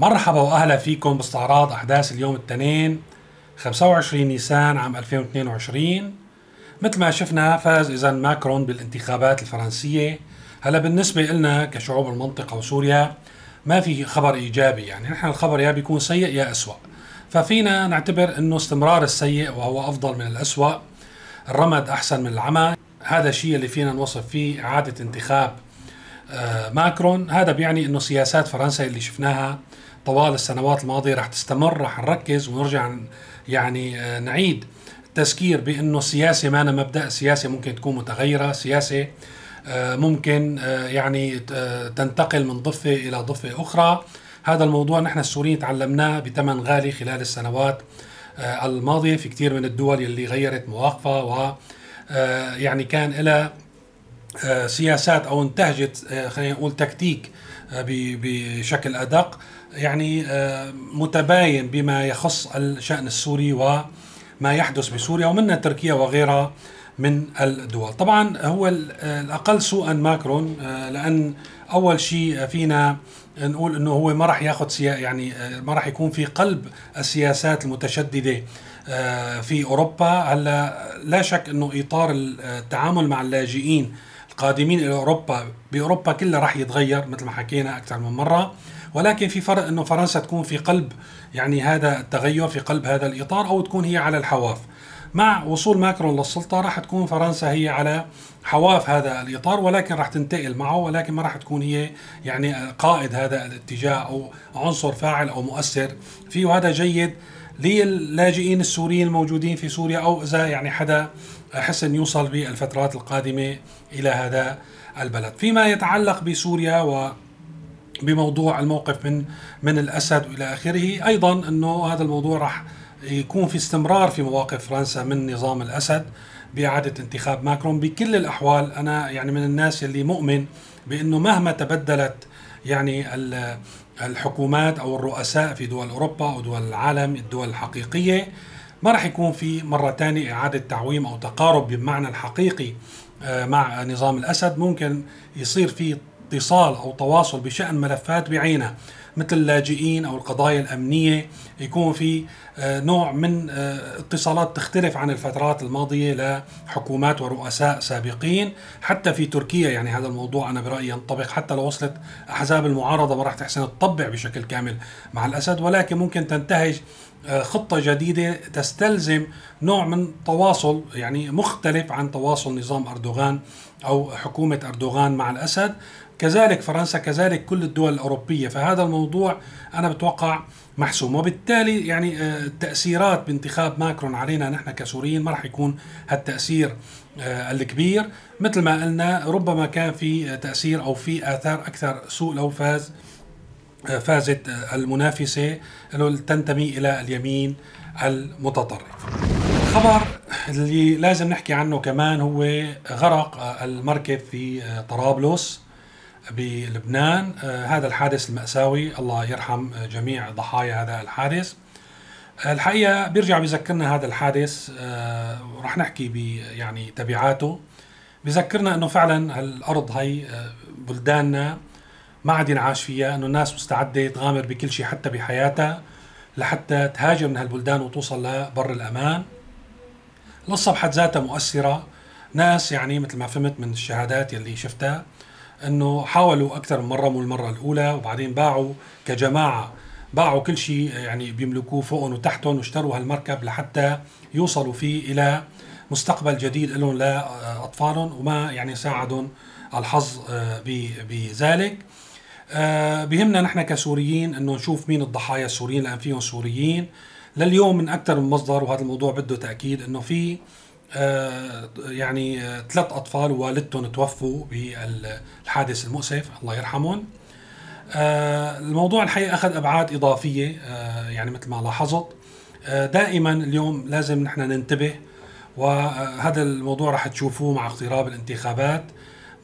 مرحبا وأهلا فيكم باستعراض أحداث اليوم الاثنين 25 نيسان عام 2022 مثل ما شفنا فاز اذا ماكرون بالانتخابات الفرنسية. هلا بالنسبة لنا كشعوب المنطقة وسوريا ما في خبر إيجابي يعني. نحن الخبر يا بيكون سيء يا اسوء ففينا نعتبر إنه استمرار السيء وهو أفضل من الاسوء الرمد أحسن من العمى. هذا الشيء اللي فينا نوصف فيه إعادة انتخاب آه، ماكرون. هذا بيعني إنه سياسات فرنسا اللي شفناها طوال السنوات الماضية رح تستمر رح نركز ونرجع يعني آه، نعيد التذكير بأنه السياسة ما أنا مبدأ السياسة ممكن تكون متغيرة سياسة آه، ممكن يعني تنتقل من ضفة إلى ضفة أخرى. هذا الموضوع نحن السوريين تعلمناه بثمن غالي خلال السنوات الماضية. في كثير من الدول اللي غيرت مواقفها و يعني كان لها آه، سياسات أو انتهجت آه، خلينا نقول تكتيك آه، بشكل أدق. يعني متباين بما يخص الشأن السوري وما يحدث بسوريا ومنها تركيا وغيرها من الدول. طبعا هو الأقل سوءا ماكرون لأن أول شيء فينا نقول إنه هو ما راح ياخذ سيا يعني ما راح يكون في قلب السياسات المتشددة في أوروبا. هلأ لا شك إنه إطار التعامل مع اللاجئين قادمين إلى أوروبا بأوروبا كلها راح يتغير مثل ما حكينا أكثر من مرة. ولكن في فرق إنه فرنسا تكون في قلب يعني هذا التغير في قلب هذا الإطار أو تكون هي على الحواف. مع وصول ماكرون للسلطة راح تكون فرنسا هي على حواف هذا الإطار ولكن راح تنتقل معه ولكن ما راح تكون هي يعني قائد هذا الاتجاه أو عنصر فاعل أو مؤثر فيه. وهذا جيد للاجئين السوريين الموجودين في سوريا أو إذا يعني حدا حسن يوصل بالفترات القادمة إلى هذا البلد. فيما يتعلق بسوريا و بموضوع الموقف من من الأسد والى آخره. أيضا إنه هذا الموضوع راح يكون في استمرار في مواقف فرنسا من نظام الأسد بإعادة انتخاب ماكرون. بكل الأحوال أنا يعني من الناس اللي مؤمن بإنه مهما تبدلت يعني الحكومات أو الرؤساء في دول أوروبا أو دول العالم الدول الحقيقية ما راح يكون في مرة ثانية إعادة تعويم أو تقارب بالمعنى الحقيقي آه، مع نظام الأسد. ممكن يصير في اتصال أو تواصل بشأن ملفات بعينها مثل اللاجئين أو القضايا الأمنية. يكون في آه، نوع من آه، اتصالات تختلف عن الفترات الماضية لحكومات ورؤساء سابقين. حتى في تركيا يعني هذا الموضوع أنا برأيي ينطبق حتى لو وصلت أحزاب المعارضة ما راح تحسن تطبع بشكل كامل مع الأسد. ولكن ممكن تنتهج آه، خطة جديدة تستلزم نوع من تواصل يعني مختلف عن تواصل نظام أردوغان أو حكومة أردوغان مع الأسد. كذلك فرنسا كذلك كل الدول الأوروبية. فهذا الموضوع أنا بتوقع محسوم. وبالتالي يعني آه، التأثيرات بانتخاب ماكرون علينا نحن كسوريين ما راح يكون هالتأثير آه، الكبير. مثل ما قلنا ربما كان في تأثير أو في آثار أكثر سوء لو فاز آه، فازت المنافسة اللي تنتمي إلى اليمين المتطرف. الخبر اللي لازم نحكي عنه كمان هو غرق المركب في طرابلس. بلبنان. آه، هذا الحادث المأساوي الله يرحم آه، جميع ضحايا هذا الحادث. آه، الحقيقة بيرجع بذكرنا هذا الحادث ورح نحكي يعني تبعاته. بذكرنا إنه فعلا هالأرض هي بلداننا ما عاد ينعاش فيها إنه الناس مستعدة تغامر بكل شيء حتى بحياتها لحتى تهاجر من هالبلدان وتوصل لبر الأمان. القصة بحد ذاتها مؤثرة. ناس يعني مثل ما فهمت من الشهادات يلي شفتها أنه حاولوا أكثر من مرة مو المرة الأولى وبعدين باعوا كجماعة باعوا كل شيء يعني بيملكوه فوقهم وتحتهم واشتروا هالمركب لحتى يوصلوا فيه إلى مستقبل جديد لهم لاطفالهم وما يعني ساعدهم الحظ آه، بذلك. آه، بهمنا نحن كسوريين أنه نشوف مين الضحايا السوريين لأن فيهم سوريين. لليوم من أكثر من مصدر وهذا الموضوع بده تأكيد أنه في آه، يعني آه، ثلاث أطفال ووالدتهم توفوا بالحادث المؤسف الله يرحمهم. آه، الموضوع الحقيقة أخذ أبعاد إضافية يعني مثل ما لاحظت. دائما اليوم لازم نحن ننتبه وهذا الموضوع رح تشوفوه مع اقتراب الانتخابات.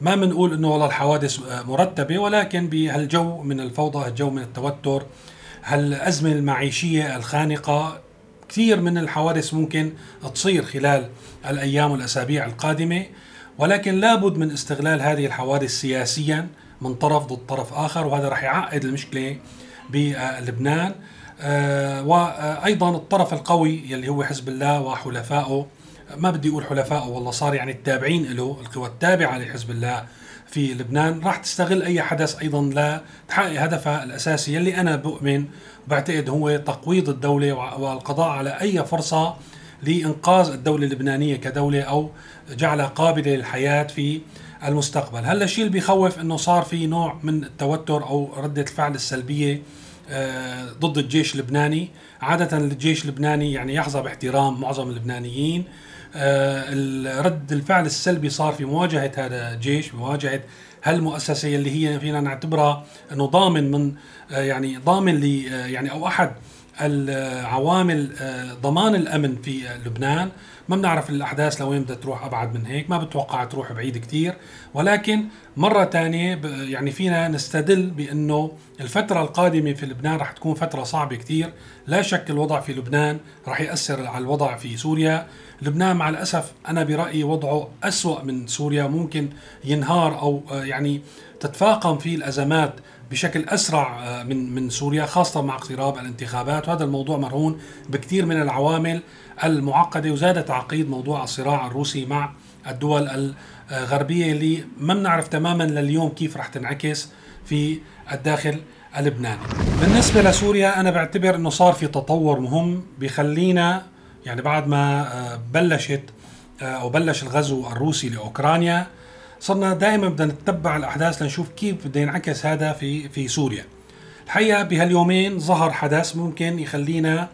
ما بنقول إنه والله الحوادث مرتبة ولكن بهالجو من الفوضى هالجو من التوتر هالأزمة المعيشية الخانقة كثير من الحوادث ممكن تصير خلال الأيام والأسابيع القادمة ولكن لابد من استغلال هذه الحوادث سياسيا من طرف ضد طرف آخر وهذا راح يعقد المشكلة بلبنان. آه، وأيضا الطرف القوي يلي هو حزب الله وحلفائه ما بدي أقول حلفائه والله صار يعني التابعين له القوى التابعة لحزب الله في لبنان. راح تستغل أي حدث أيضا لتحقق هدفها الأساسي يلي أنا بؤمن وبعتقد هو تقويض الدولة والقضاء على أي فرصة لإنقاذ الدولة اللبنانية كدولة أو جعلها قابلة للحياة في المستقبل. هلأ الشيء اللي بيخوف إنه صار في نوع من التوتر أو ردة الفعل السلبية آه، ضد الجيش اللبناني. عادة الجيش اللبناني يعني يحظى باحترام معظم اللبنانيين. رد الفعل السلبي صار في مواجهة هذا الجيش مواجهة هالمؤسسة اللي هي فينا نعتبرها أنه ضامن من آه، يعني ضامن لي يعني أو أحد العوامل ضمان الأمن في لبنان. ما بنعرف الأحداث لوين بدها تروح أبعد من هيك ما بتوقع تروح بعيد كتير. ولكن مرة ثانية يعني فينا نستدل بأنه الفترة القادمة في لبنان رح تكون فترة صعبة كتير. لا شك الوضع في لبنان رح يأثر على الوضع في سوريا. لبنان مع الأسف أنا برأيي وضعه أسوأ من سوريا. ممكن ينهار أو يعني تتفاقم فيه الأزمات بشكل أسرع آه، من من سوريا خاصة مع اقتراب الانتخابات وهذا الموضوع مرهون بكثير من العوامل المعقدة وزاد تعقيد موضوع الصراع الروسي مع الدول الغربية اللي ما بنعرف تماما لليوم كيف رح تنعكس في الداخل اللبناني. بالنسبة لسوريا أنا بعتبر إنه صار في تطور مهم بخلينا يعني بعد ما آه، بلشت آه، أو بلش الغزو الروسي لأوكرانيا صرنا دائما بدنا نتبع الأحداث لنشوف كيف بده ينعكس هذا في في سوريا. الحقيقة بهاليومين ظهر حدث ممكن يخلينا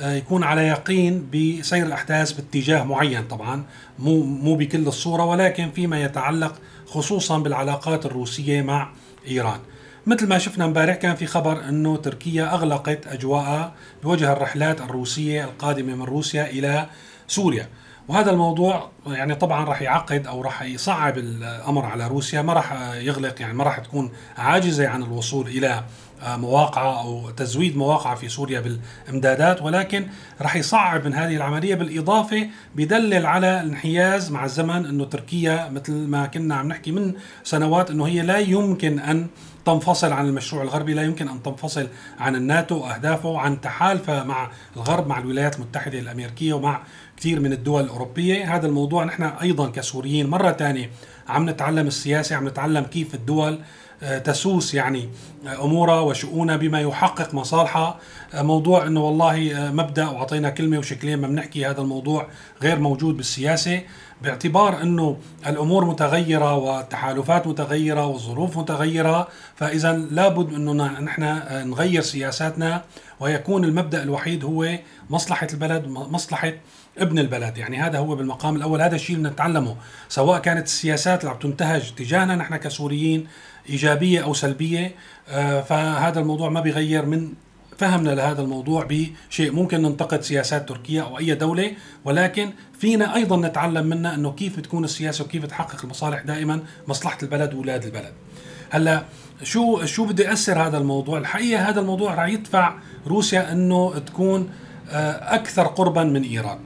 آه، يكون على يقين بسير الأحداث باتجاه معين طبعا مو مو بكل الصورة ولكن فيما يتعلق خصوصا بالعلاقات الروسية مع إيران. مثل ما شفنا امبارح كان في خبر إنه تركيا أغلقت اجواءها بوجه الرحلات الروسية القادمة من روسيا إلى سوريا. وهذا الموضوع يعني طبعا راح يعقد أو راح يصعب الأمر على روسيا ما راح يغلق يعني ما راح تكون عاجزة عن الوصول إلى مواقع أو تزويد مواقع في سوريا بالإمدادات ولكن راح يصعب من هذه العملية بالإضافة بدلل على الانحياز مع الزمن إنه تركيا مثل ما كنا عم نحكي من سنوات إنه هي لا يمكن أن تنفصل عن المشروع الغربي لا يمكن أن تنفصل عن الناتو واهدافه عن تحالفه مع الغرب مع الولايات المتحدة الأمريكية ومع كثير من الدول الأوروبية. هذا الموضوع نحن أيضا كسوريين مرة ثانية عم نتعلم السياسة عم نتعلم كيف الدول آه، تسوس يعني آه، أمورها وشؤونها بما يحقق مصالحها. آه، موضوع إنه والله مبدأ وأعطينا كلمة وشكلين ما بنحكي هذا الموضوع غير موجود بالسياسة. باعتبار إنه الأمور متغيرة والتحالفات متغيرة والظروف متغيرة فاذا لابد إنه نحن نغير سياساتنا ويكون المبدأ الوحيد هو مصلحة البلد مصلحة ابن البلد يعني هذا هو بالمقام الأول هذا الشيء اللي نتعلمه سواء كانت السياسات اللي عم تنتهج تجاهنا نحن كسوريين إيجابية أو سلبية آه، فهذا الموضوع ما بيغير من فهمنا لهذا الموضوع بشيء ممكن ننتقد سياسات تركيا أو أي دولة ولكن فينا أيضا نتعلم منها إنه كيف تكون السياسة وكيف تحقق المصالح دائما مصلحة البلد واولاد البلد. هلأ شو شو بده ياثر هذا الموضوع؟ الحقيقة هذا الموضوع راح يدفع روسيا إنه تكون آه، أكثر قربا من إيران.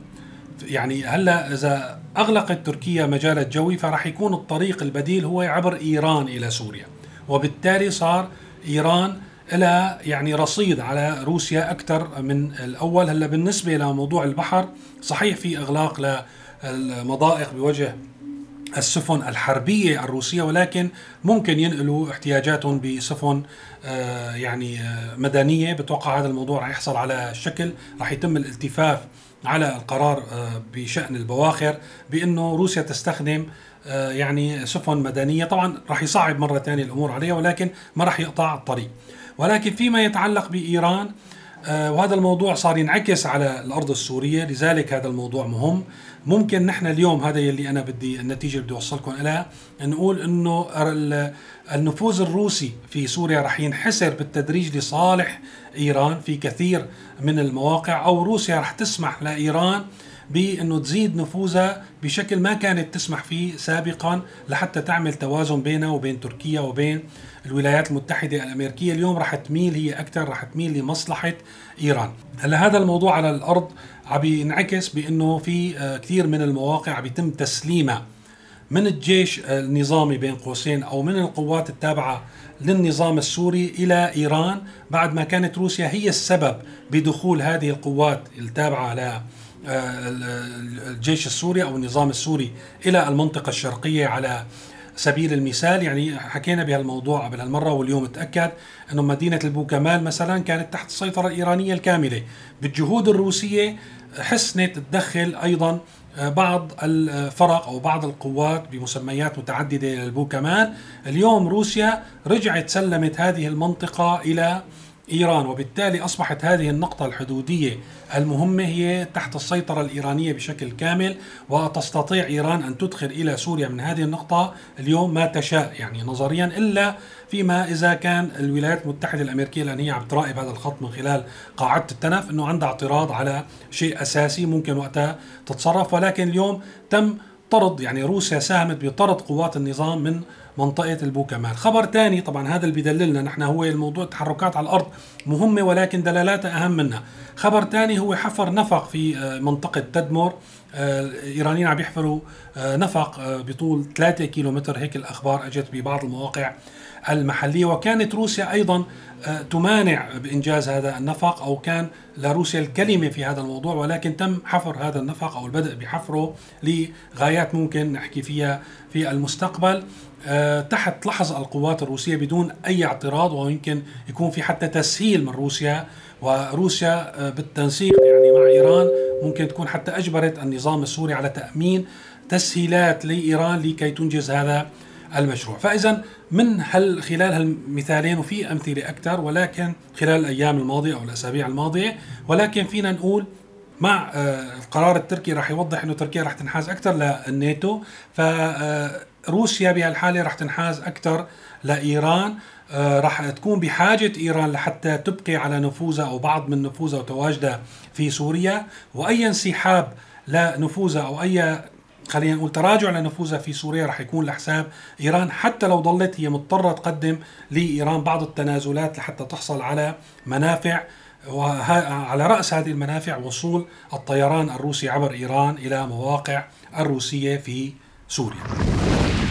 يعني هلا إذا أغلقت تركيا مجال الجوي فراح يكون الطريق البديل هو عبر إيران إلى سوريا. وبالتالي صار إيران لها يعني رصيد على روسيا أكثر من الأول. هلا بالنسبة لموضوع البحر صحيح في إغلاق للمضائق بوجه السفن الحربية الروسية ولكن ممكن ينقلوا احتياجاتهم بسفن آه، يعني آه، مدنية. بتوقع هذا الموضوع رح يحصل على شكل رح يتم الالتفاف على القرار آه، بشأن البواخر بأنه روسيا تستخدم يعني سفن مدنية. طبعا راح يصعب مرة ثانية الأمور عليها ولكن ما راح يقطع الطريق. ولكن فيما يتعلق بإيران آه، وهذا الموضوع صار ينعكس على الأرض السورية لذلك هذا الموضوع مهم. ممكن نحن اليوم هذا يلي أنا بدي النتيجة اللي بدي أوصلكم لها نقول إنه النفوذ الروسي في سوريا رح ينحسر بالتدريج لصالح إيران. في كثير من المواقع أو روسيا رح تسمح لإيران بإنه تزيد نفوذها بشكل ما كانت تسمح فيه سابقا لحتى تعمل توازن بينها وبين تركيا وبين الولايات المتحدة الأمريكية. اليوم رح تميل هي أكثر رح تميل لمصلحة إيران. هلا هذا الموضوع على الأرض. عم ينعكس بأنه في آه، كثير من المواقع عم يتم تسليمها من الجيش النظامي بين قوسين أو من القوات التابعة للنظام السوري إلى إيران بعد ما كانت روسيا هي السبب بدخول هذه القوات التابعة ل الجيش السوري أو النظام السوري إلى المنطقة الشرقية على سبيل المثال يعني حكينا بهالموضوع قبل هالمرة واليوم تأكد إنه مدينة البوكمال مثلا كانت تحت السيطرة الإيرانية الكاملة. بالجهود الروسية حسنت تدخل أيضا بعض الفرق أو بعض القوات بمسميات متعددة للبوكمان اليوم روسيا رجعت سلمت هذه المنطقة إلى إيران وبالتالي أصبحت هذه النقطة الحدودية المهمة هي تحت السيطرة الإيرانية بشكل كامل وتستطيع إيران أن تدخل إلى سوريا من هذه النقطة اليوم ما تشاء يعني نظريا إلا فيما إذا كان الولايات المتحدة الأمريكية لأن هي عم تراقب هذا الخط من خلال قاعدة التنف إنه عندها اعتراض على شيء أساسي ممكن وقتها تتصرف ولكن اليوم تم طرد يعني روسيا ساهمت بطرد قوات النظام من منطقة البوكمال. خبر ثاني طبعا هذا اللي بدللنا نحن هو الموضوع التحركات على الأرض مهمة ولكن دلالاتها أهم منها. خبر ثاني هو حفر نفق في آه، منطقة تدمر. آه، الإيرانيين عم يحفروا آه، نفق بطول 3 كيلومتر. هيك الأخبار أجت ببعض المواقع. المحلية وكانت روسيا أيضا تمانع بإنجاز هذا النفق أو كان لروسيا الكلمة في هذا الموضوع ولكن تم حفر هذا النفق أو البدء بحفره لغايات ممكن نحكي فيها في المستقبل. آه، تحت لحظ القوات الروسية بدون أي اعتراض ويمكن يكون في حتى تسهيل من روسيا وروسيا آه، بالتنسيق يعني مع إيران ممكن تكون حتى أجبرت النظام السوري على تأمين تسهيلات لإيران لكي تنجز هذا المشروع. فإذا من هل خلال هالمثالين وفي أمثلة أكثر ولكن خلال الأيام الماضية أو الأسابيع الماضية ولكن فينا نقول مع آه، القرار التركي راح يوضح إنه تركيا راح تنحاز أكثر للناتو. فروسيا بهالحالة راح تنحاز أكثر لإيران. آه، راح تكون بحاجة إيران لحتى تبقي على نفوذها أو بعض من نفوذها وتواجدها في سوريا. وأي انسحاب لنفوذها أو أي خلينا نقول تراجع لنفوذها في سوريا رح يكون لحساب إيران حتى لو ظلت هي مضطرة تقدم لإيران بعض التنازلات لحتى تحصل على منافع وعلى رأس هذه المنافع وصول الطيران الروسي عبر إيران إلى مواقع الروسية في سوريا.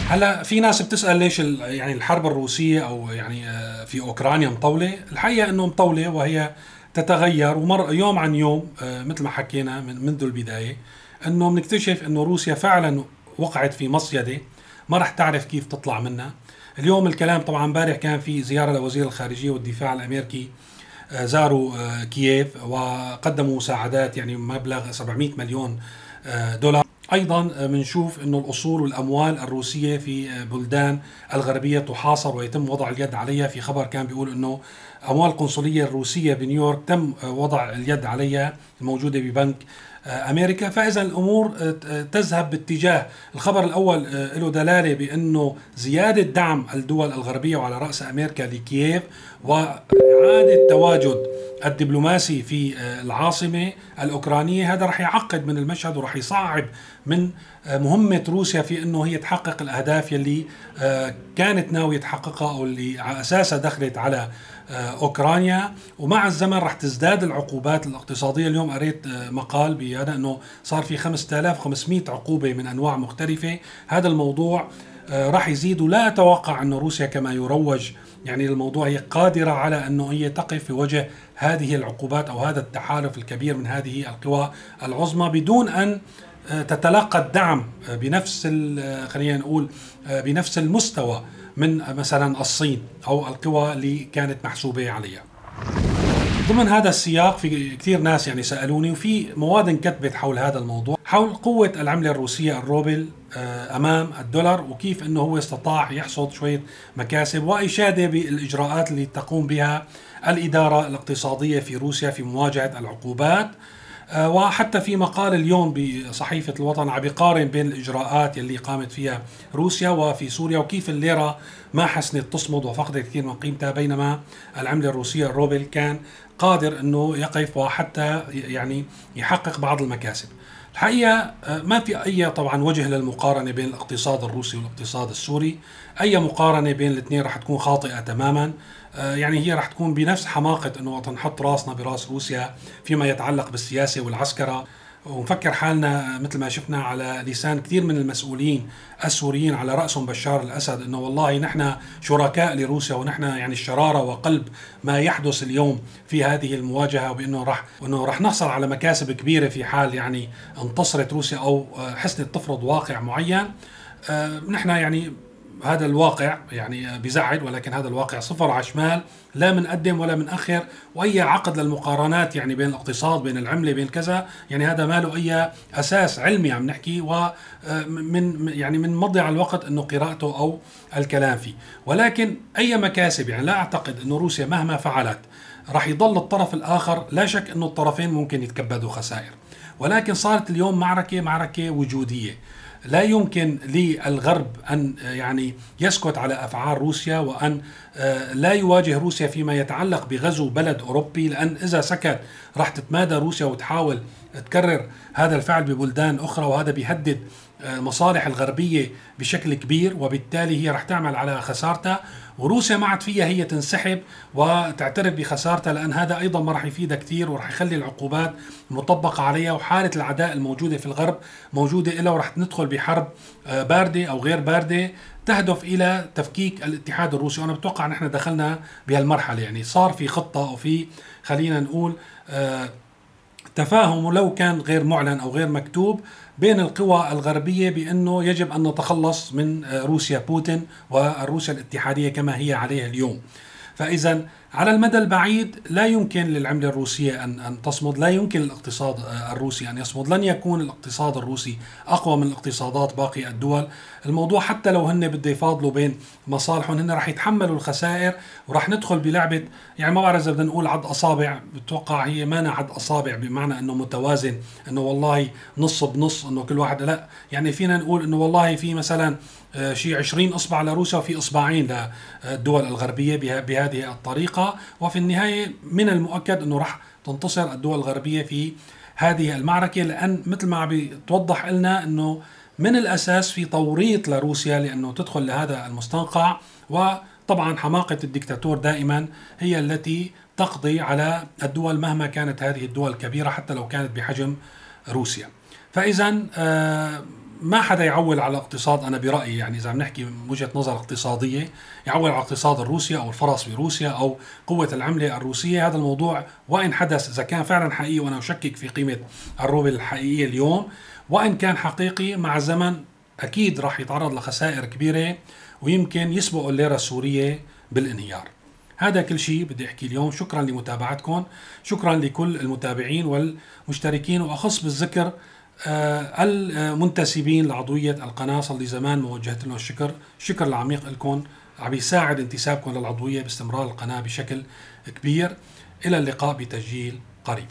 هلا في ناس بتسأل ليش يعني الحرب الروسية أو يعني آه، في أوكرانيا مطولة؟ الحقيقة إنه مطولة وهي تتغير ومر يوم عن يوم آه، مثل ما حكينا من منذ البداية. إنه بنكتشف إنه روسيا فعلا وقعت في مصيدة. ما راح تعرف كيف تطلع منها. اليوم الكلام طبعا امبارح كان في زيارة لوزير الخارجية والدفاع الأمريكي آه، زاروا آه، كييف وقدموا مساعدات يعني مبلغ 700 مليون آه، دولار. أيضا بنشوف إنه الأصول والأموال الروسية في بلدان الغربية تحاصر ويتم وضع اليد عليها. في خبر كان بيقول إنه أموال القنصلية الروسية بنيويورك تم وضع اليد عليها الموجودة ببنك أمريكا. فإذا الأمور تذهب باتجاه الخبر الأول له دلالة بأنه زيادة دعم الدول الغربية وعلى رأس أمريكا لكييف وإعادة تواجد الدبلوماسي في العاصمة الأوكرانية. هذا رح يعقد من المشهد ورح يصعب من مهمة روسيا في أنه هي تحقق الأهداف يلي كانت ناوية تحققها أو اللي على أساسها دخلت على آه، أوكرانيا. ومع الزمن رح تزداد العقوبات الاقتصادية. اليوم قريت آه، مقال بهذا إنه صار في 5500 عقوبة من أنواع مختلفة. هذا الموضوع آه، راح يزيد. ولا أتوقع إنه روسيا كما يروج يعني الموضوع هي قادرة على إنه هي تقف في وجه هذه العقوبات أو هذا التحالف الكبير من هذه القوى العظمى بدون أن تتلقى الدعم بنفس خلينا نقول بنفس المستوى. من مثلا الصين أو القوى اللي كانت محسوبة عليها. ضمن هذا السياق في كثير ناس يعني سألوني وفي مواد انكتبت حول هذا الموضوع حول قوة العملة الروسية الروبل آه، أمام الدولار وكيف إنه هو استطاع يحصد شوية مكاسب وإشادة بالإجراءات اللي تقوم بها الإدارة الاقتصادية في روسيا في مواجهة العقوبات وحتى في مقال اليوم بصحيفة الوطن عم بيقارن بين الإجراءات يلي قامت فيها روسيا وفي سوريا وكيف الليرة ما حسنت تصمد وفقدت كثير من قيمتها بينما العملة الروسية الروبل كان قادر أنه يقف وحتى يعني يحقق بعض المكاسب. الحقيقة آه، ما في أي طبعا وجه للمقارنة بين الاقتصاد الروسي والاقتصاد السوري. أي مقارنة بين الاثنين رح تكون خاطئة تماما. آه، يعني هي رح تكون بنفس حماقة أنه وقت نحط راسنا براس روسيا فيما يتعلق بالسياسة والعسكرة. ونفكر حالنا مثل ما شفنا على لسان كثير من المسؤولين السوريين على رأسهم بشار الأسد أنه والله نحن شركاء لروسيا ونحن يعني الشرارة وقلب ما يحدث اليوم في هذه المواجهة وبأنه راح وأنه راح نحصل على مكاسب كبيرة في حال يعني انتصرت روسيا أو حسنت تفرض واقع معين. آه، نحن يعني هذا الواقع يعني بزعل ولكن هذا الواقع صفر على شمال لا منقدم ولا منأخر وأي عقد للمقارنات يعني بين الاقتصاد بين العملة بين كذا يعني هذا ما له أي أساس علمي عم نحكي ومن يعني من مضيع الوقت إنه قراءته أو الكلام فيه. ولكن أي مكاسب يعني لا أعتقد إنه روسيا مهما فعلت راح يضل الطرف الآخر لا شك إنه الطرفين ممكن يتكبدوا خسائر. ولكن صارت اليوم معركة معركة وجودية. لا يمكن للغرب أن يعني يسكت على أفعال روسيا وأن آه، لا يواجه روسيا فيما يتعلق بغزو بلد أوروبي لأن إذا سكت راح تتمادى روسيا وتحاول تكرر هذا الفعل ببلدان أخرى وهذا بيهدد المصالح الغربية بشكل كبير وبالتالي هي رح تعمل على خسارتها. وروسيا ما عاد فيها هي تنسحب وتعترف بخسارتها لأن هذا أيضا ما راح يفيدها كثير وراح يخلي العقوبات مطبقة عليها وحالة العداء الموجودة في الغرب موجودة إلى ورح ندخل بحرب آه، باردة أو غير باردة تهدف إلى تفكيك الاتحاد الروسي. وأنا بتوقع نحن دخلنا بهالمرحلة يعني صار في خطة وفي خلينا نقول آه، تفاهم ولو كان غير معلن أو غير مكتوب بين القوى الغربية بأنه يجب أن نتخلص من روسيا بوتين وروسيا الاتحادية كما هي عليه اليوم. فإذا على المدى البعيد لا يمكن للعملة الروسية ان أن تصمد، لا يمكن للاقتصاد الروسي أن يصمد، لن يكون الاقتصاد الروسي أقوى من الاقتصادات باقي الدول، الموضوع حتى لو هن بده يفاضلوا بين مصالحهم هن رح يتحملوا الخسائر ورح ندخل بلعبة. يعني ما بعرف إذا بدنا نقول عد أصابع. بتوقع هي ما عد أصابع بمعنى إنه متوازن إنه والله نص بنص إنه كل واحد لا يعني فينا نقول إنه والله في مثلا شيء 20 إصبع لروسيا وفي إصبعين للدول الغربية بهذه الطريقة وفي النهاية من المؤكد أنه راح تنتصر الدول الغربية في هذه المعركة لأن مثل ما عم بتوضح لنا أنه من الأساس في توريط لروسيا لأنه تدخل لهذا المستنقع وطبعا حماقة الدكتاتور دائما هي التي تقضي على الدول مهما كانت هذه الدول كبيره حتى لو كانت بحجم روسيا. فاذا آه ما حدا يعول على الاقتصاد أنا برأيي يعني إذا عم نحكي من وجهة نظر اقتصادية يعول على الاقتصاد الروسي أو الفرص بروسيا أو قوة العملة الروسية. هذا الموضوع وإن حدث إذا كان فعلا حقيقي وأنا أشكك في قيمة الروبل الحقيقية اليوم وإن كان حقيقي مع الزمن أكيد راح يتعرض لخسائر كبيرة ويمكن يسبق الليرة السورية بالانهيار. هذا كل شيء بدي احكي اليوم. شكرا لمتابعتكم شكرا لكل المتابعين والمشتركين وأخص بالذكر المنتسبين لعضوية القناة صار لي زمان ما وجهت لهم الشكر. شكر العميق لكم عم يساعد انتسابكم للعضوية باستمرار القناة بشكل كبير. إلى اللقاء بتسجيل قريب.